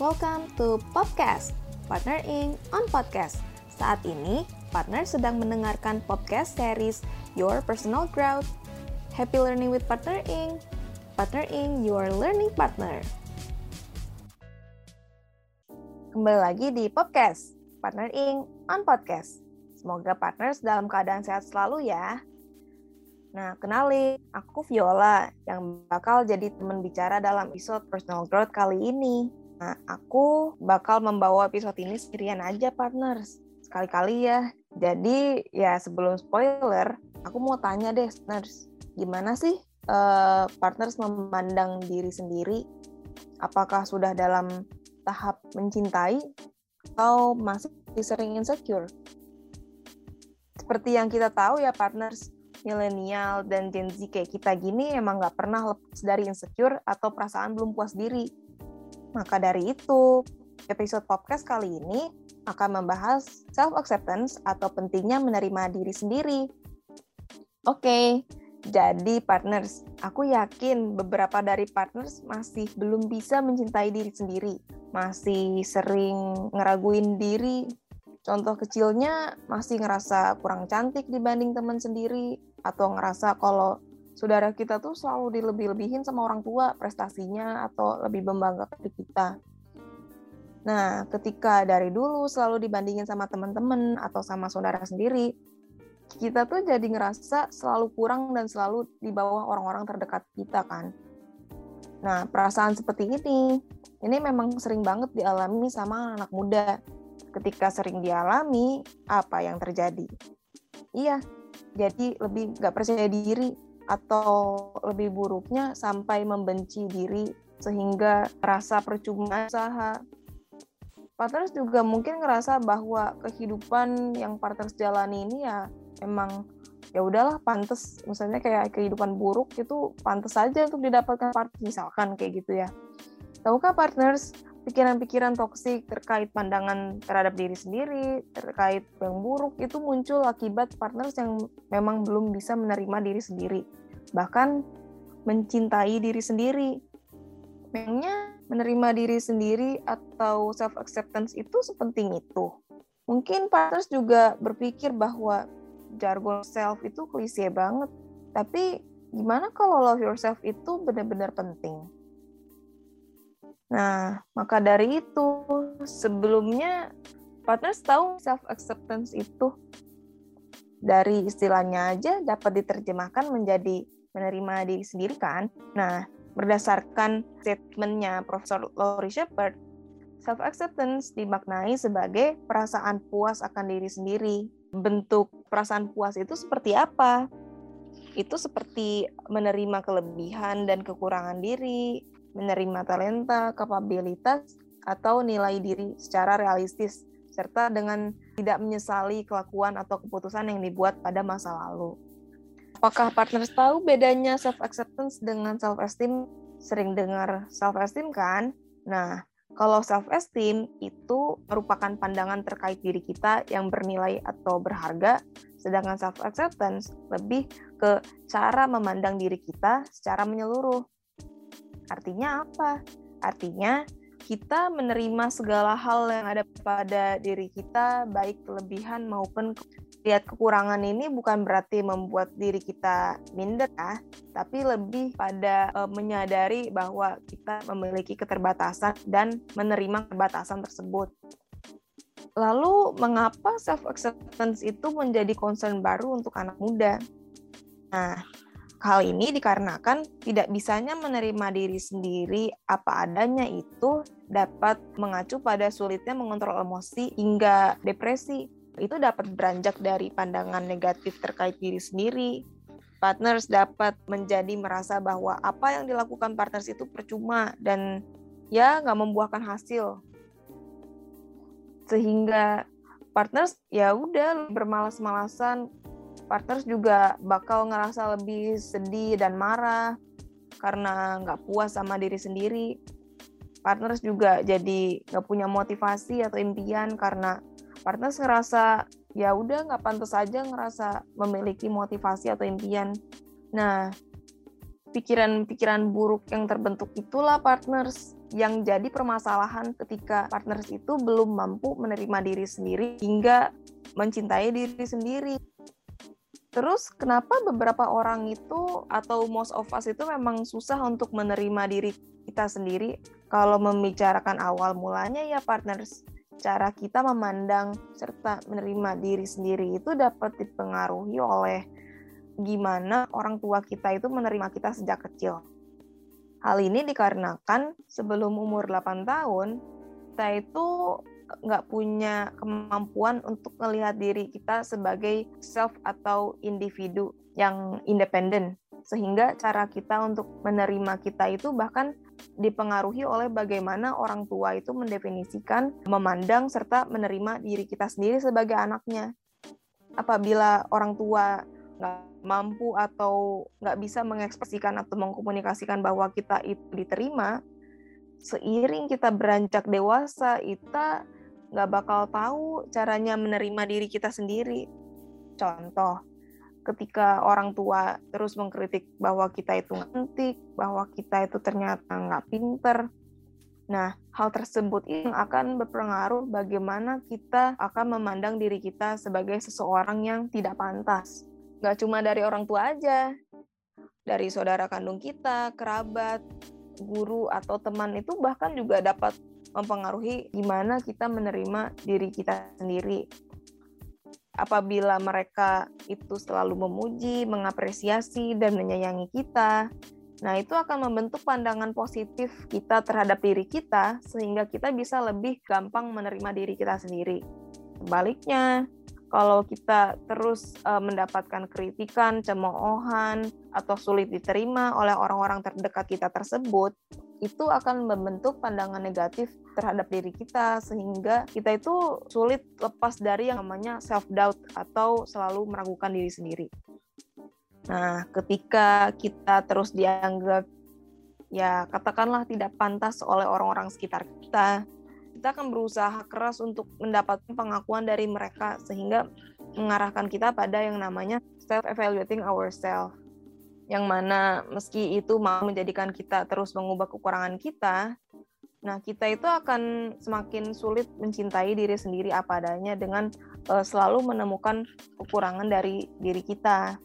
Welcome to Podcast, Partnering on Podcast. Saat ini, partner sedang mendengarkan podcast series Your Personal Growth. Happy learning with Partner Inc. Partner Inc. Your Learning Partner. Kembali lagi di podcast, Partner Inc. on Podcast. Semoga partners dalam keadaan sehat selalu ya. Nah, kenali, aku Viola yang bakal jadi teman bicara dalam episode Personal Growth kali ini. Nah, aku bakal membawa episode ini sendirian aja, partners. Sekali-kali ya. Jadi, ya sebelum spoiler, aku mau tanya deh, partners. Gimana sih uh, partners memandang diri sendiri? Apakah sudah dalam tahap mencintai atau masih sering insecure? Seperti yang kita tahu ya, partners, milenial dan Gen Z kayak kita gini emang nggak pernah lepas dari insecure atau perasaan belum puas diri maka dari itu, episode podcast kali ini akan membahas self-acceptance atau pentingnya menerima diri sendiri. Oke, jadi partners, aku yakin beberapa dari partners masih belum bisa mencintai diri sendiri. Masih sering ngeraguin diri. Contoh kecilnya masih ngerasa kurang cantik dibanding teman sendiri. Atau ngerasa kalau saudara kita tuh selalu dilebih-lebihin sama orang tua prestasinya atau lebih membanggakan dari kita. Nah, ketika dari dulu selalu dibandingin sama teman-teman atau sama saudara sendiri, kita tuh jadi ngerasa selalu kurang dan selalu di bawah orang-orang terdekat kita kan. Nah, perasaan seperti ini, ini memang sering banget dialami sama anak muda. Ketika sering dialami, apa yang terjadi? Iya, jadi lebih nggak percaya diri, atau lebih buruknya sampai membenci diri sehingga rasa percuma usaha. Partners juga mungkin ngerasa bahwa kehidupan yang partners jalani ini ya emang ya udahlah pantas misalnya kayak kehidupan buruk itu pantas saja untuk didapatkan partner misalkan kayak gitu ya. Tahukah partners pikiran-pikiran toksik terkait pandangan terhadap diri sendiri, terkait yang buruk itu muncul akibat partners yang memang belum bisa menerima diri sendiri bahkan mencintai diri sendiri. Memangnya menerima diri sendiri atau self acceptance itu sepenting itu. Mungkin partners juga berpikir bahwa jargon self itu klise banget. Tapi gimana kalau love yourself itu benar-benar penting? Nah, maka dari itu sebelumnya partners tahu self acceptance itu dari istilahnya aja dapat diterjemahkan menjadi menerima diri sendiri kan. Nah, berdasarkan statementnya Profesor Laurie Shepard, self-acceptance dimaknai sebagai perasaan puas akan diri sendiri. Bentuk perasaan puas itu seperti apa? Itu seperti menerima kelebihan dan kekurangan diri, menerima talenta, kapabilitas, atau nilai diri secara realistis, serta dengan tidak menyesali kelakuan atau keputusan yang dibuat pada masa lalu. Apakah partners tahu bedanya self acceptance dengan self esteem? Sering dengar self esteem kan? Nah, kalau self esteem itu merupakan pandangan terkait diri kita yang bernilai atau berharga, sedangkan self acceptance lebih ke cara memandang diri kita secara menyeluruh. Artinya apa? Artinya kita menerima segala hal yang ada pada diri kita, baik kelebihan maupun lihat kekurangan ini bukan berarti membuat diri kita minder ya, tapi lebih pada e, menyadari bahwa kita memiliki keterbatasan dan menerima keterbatasan tersebut. Lalu mengapa self acceptance itu menjadi concern baru untuk anak muda? Nah, hal ini dikarenakan tidak bisanya menerima diri sendiri apa adanya itu dapat mengacu pada sulitnya mengontrol emosi hingga depresi itu dapat beranjak dari pandangan negatif terkait diri sendiri. Partners dapat menjadi merasa bahwa apa yang dilakukan partners itu percuma dan ya nggak membuahkan hasil. Sehingga partners ya udah bermalas-malasan. Partners juga bakal ngerasa lebih sedih dan marah karena nggak puas sama diri sendiri. Partners juga jadi nggak punya motivasi atau impian karena partner ngerasa ya udah nggak pantas aja ngerasa memiliki motivasi atau impian. Nah, pikiran-pikiran buruk yang terbentuk itulah partners yang jadi permasalahan ketika partners itu belum mampu menerima diri sendiri hingga mencintai diri sendiri. Terus kenapa beberapa orang itu atau most of us itu memang susah untuk menerima diri kita sendiri? Kalau membicarakan awal mulanya ya partners, cara kita memandang serta menerima diri sendiri itu dapat dipengaruhi oleh gimana orang tua kita itu menerima kita sejak kecil. Hal ini dikarenakan sebelum umur 8 tahun, kita itu nggak punya kemampuan untuk melihat diri kita sebagai self atau individu yang independen sehingga cara kita untuk menerima kita itu bahkan dipengaruhi oleh bagaimana orang tua itu mendefinisikan, memandang serta menerima diri kita sendiri sebagai anaknya. Apabila orang tua nggak mampu atau nggak bisa mengekspresikan atau mengkomunikasikan bahwa kita itu diterima, seiring kita beranjak dewasa, kita nggak bakal tahu caranya menerima diri kita sendiri. Contoh, ketika orang tua terus mengkritik bahwa kita itu ngantik, bahwa kita itu ternyata nggak pinter. Nah, hal tersebut yang akan berpengaruh bagaimana kita akan memandang diri kita sebagai seseorang yang tidak pantas. Nggak cuma dari orang tua aja, dari saudara kandung kita, kerabat, guru, atau teman itu bahkan juga dapat mempengaruhi gimana kita menerima diri kita sendiri. Apabila mereka itu selalu memuji, mengapresiasi, dan menyayangi kita, nah itu akan membentuk pandangan positif kita terhadap diri kita, sehingga kita bisa lebih gampang menerima diri kita sendiri. Sebaliknya, kalau kita terus uh, mendapatkan kritikan, cemoohan, atau sulit diterima oleh orang-orang terdekat kita tersebut, itu akan membentuk pandangan negatif terhadap diri kita sehingga kita itu sulit lepas dari yang namanya self doubt atau selalu meragukan diri sendiri. Nah, ketika kita terus dianggap ya katakanlah tidak pantas oleh orang-orang sekitar kita, kita akan berusaha keras untuk mendapatkan pengakuan dari mereka sehingga mengarahkan kita pada yang namanya self evaluating ourselves yang mana meski itu mau menjadikan kita terus mengubah kekurangan kita, nah kita itu akan semakin sulit mencintai diri sendiri apa adanya dengan uh, selalu menemukan kekurangan dari diri kita.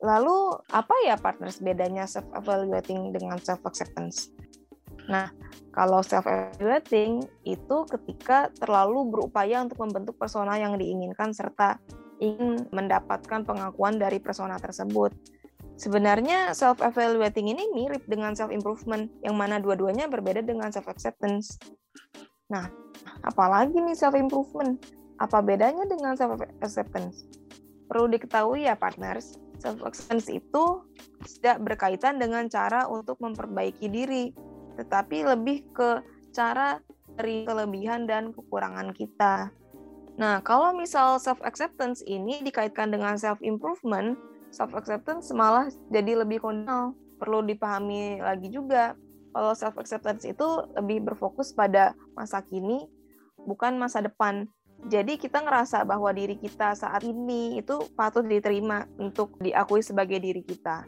Lalu apa ya partners bedanya self evaluating dengan self acceptance? Nah, kalau self evaluating itu ketika terlalu berupaya untuk membentuk persona yang diinginkan serta ingin mendapatkan pengakuan dari persona tersebut. Sebenarnya self evaluating ini mirip dengan self improvement yang mana dua-duanya berbeda dengan self acceptance. Nah, apalagi nih self improvement? Apa bedanya dengan self acceptance? Perlu diketahui ya partners, self acceptance itu tidak berkaitan dengan cara untuk memperbaiki diri, tetapi lebih ke cara dari kelebihan dan kekurangan kita. Nah, kalau misal self acceptance ini dikaitkan dengan self improvement, self acceptance malah jadi lebih kondisional. Perlu dipahami lagi juga kalau self acceptance itu lebih berfokus pada masa kini bukan masa depan. Jadi kita ngerasa bahwa diri kita saat ini itu patut diterima untuk diakui sebagai diri kita.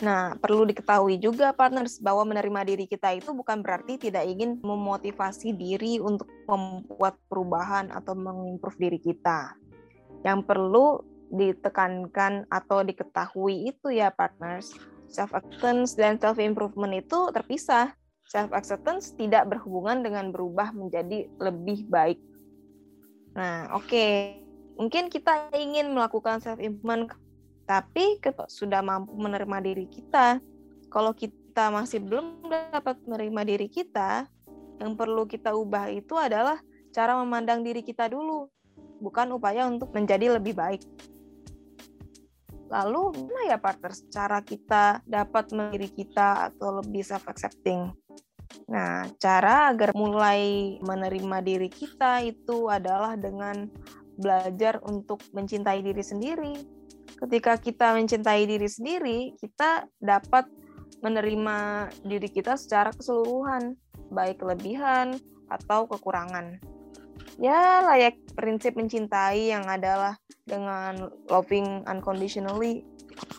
Nah, perlu diketahui juga partners bahwa menerima diri kita itu bukan berarti tidak ingin memotivasi diri untuk membuat perubahan atau mengimprove diri kita. Yang perlu ditekankan atau diketahui itu ya partners, self acceptance dan self improvement itu terpisah. Self acceptance tidak berhubungan dengan berubah menjadi lebih baik. Nah, oke. Okay. Mungkin kita ingin melakukan self improvement tapi kita sudah mampu menerima diri kita, kalau kita masih belum dapat menerima diri kita, yang perlu kita ubah itu adalah cara memandang diri kita dulu, bukan upaya untuk menjadi lebih baik. Lalu, mana ya partner cara kita dapat menerima kita atau lebih self-accepting? Nah, cara agar mulai menerima diri kita itu adalah dengan belajar untuk mencintai diri sendiri, ketika kita mencintai diri sendiri, kita dapat menerima diri kita secara keseluruhan, baik kelebihan atau kekurangan. Ya, layak prinsip mencintai yang adalah dengan loving unconditionally.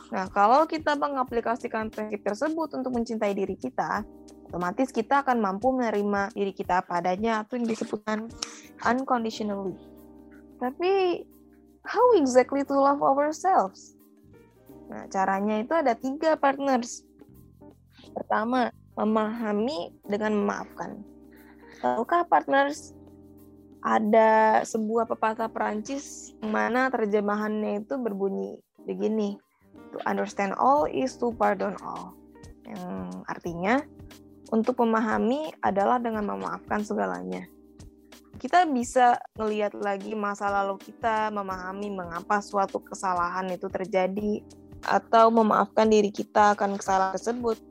Nah, kalau kita mengaplikasikan prinsip tersebut untuk mencintai diri kita, otomatis kita akan mampu menerima diri kita padanya atau yang disebutkan unconditionally. Tapi how exactly to love ourselves? Nah, caranya itu ada tiga partners. Pertama, memahami dengan memaafkan. Tahukah partners ada sebuah pepatah Perancis mana terjemahannya itu berbunyi begini. To understand all is to pardon all. Yang artinya untuk memahami adalah dengan memaafkan segalanya. Kita bisa ngelihat lagi masa lalu kita, memahami mengapa suatu kesalahan itu terjadi, atau memaafkan diri kita akan kesalahan tersebut.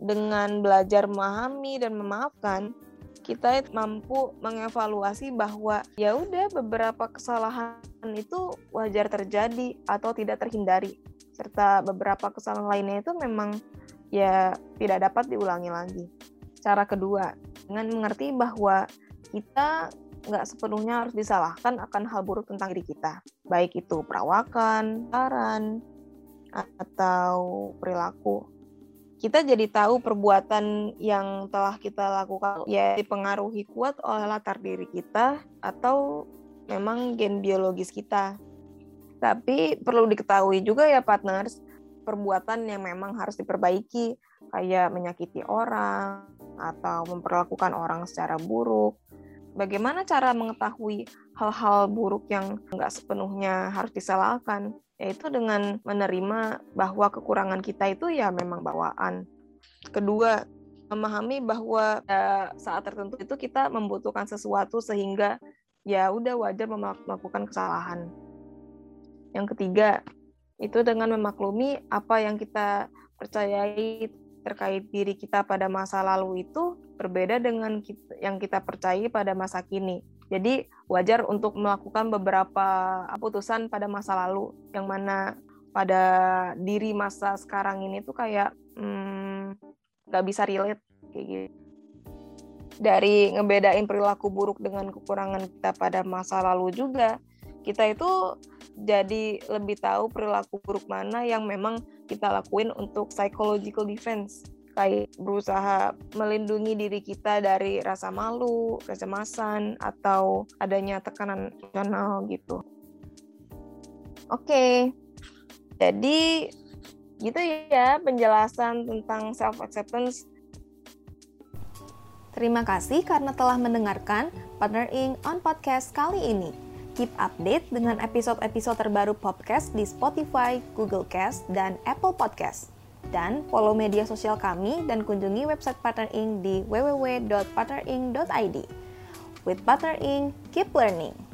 Dengan belajar memahami dan memaafkan, kita mampu mengevaluasi bahwa ya udah beberapa kesalahan itu wajar terjadi atau tidak terhindari serta beberapa kesalahan lainnya itu memang ya tidak dapat diulangi lagi. Cara kedua, dengan mengerti bahwa kita nggak sepenuhnya harus disalahkan akan hal buruk tentang diri kita, baik itu perawakan, saran, atau perilaku. Kita jadi tahu perbuatan yang telah kita lakukan ya dipengaruhi kuat oleh latar diri kita atau memang gen biologis kita. Tapi perlu diketahui juga ya partners, perbuatan yang memang harus diperbaiki kayak menyakiti orang atau memperlakukan orang secara buruk. Bagaimana cara mengetahui hal-hal buruk yang nggak sepenuhnya harus disalahkan? yaitu dengan menerima bahwa kekurangan kita itu ya memang bawaan. Kedua, memahami bahwa ya, saat tertentu itu kita membutuhkan sesuatu sehingga ya udah wajar melakukan kesalahan. Yang ketiga, itu dengan memaklumi apa yang kita percayai terkait diri kita pada masa lalu itu berbeda dengan kita, yang kita percayai pada masa kini. Jadi wajar untuk melakukan beberapa keputusan pada masa lalu yang mana pada diri masa sekarang ini tuh kayak hmm, nggak hmm, bisa relate kayak gitu. Dari ngebedain perilaku buruk dengan kekurangan kita pada masa lalu juga, kita itu jadi lebih tahu perilaku buruk mana yang memang kita lakuin untuk psychological defense kayak berusaha melindungi diri kita dari rasa malu, kecemasan, atau adanya tekanan emosional gitu. Oke, jadi gitu ya penjelasan tentang self acceptance. Terima kasih karena telah mendengarkan Partner Ing on podcast kali ini. Keep update dengan episode-episode terbaru podcast di Spotify, Google Cast, dan Apple Podcast. Dan follow media sosial kami dan kunjungi website Partner Inc. di www.partnering.id. With Partner Inc., keep learning.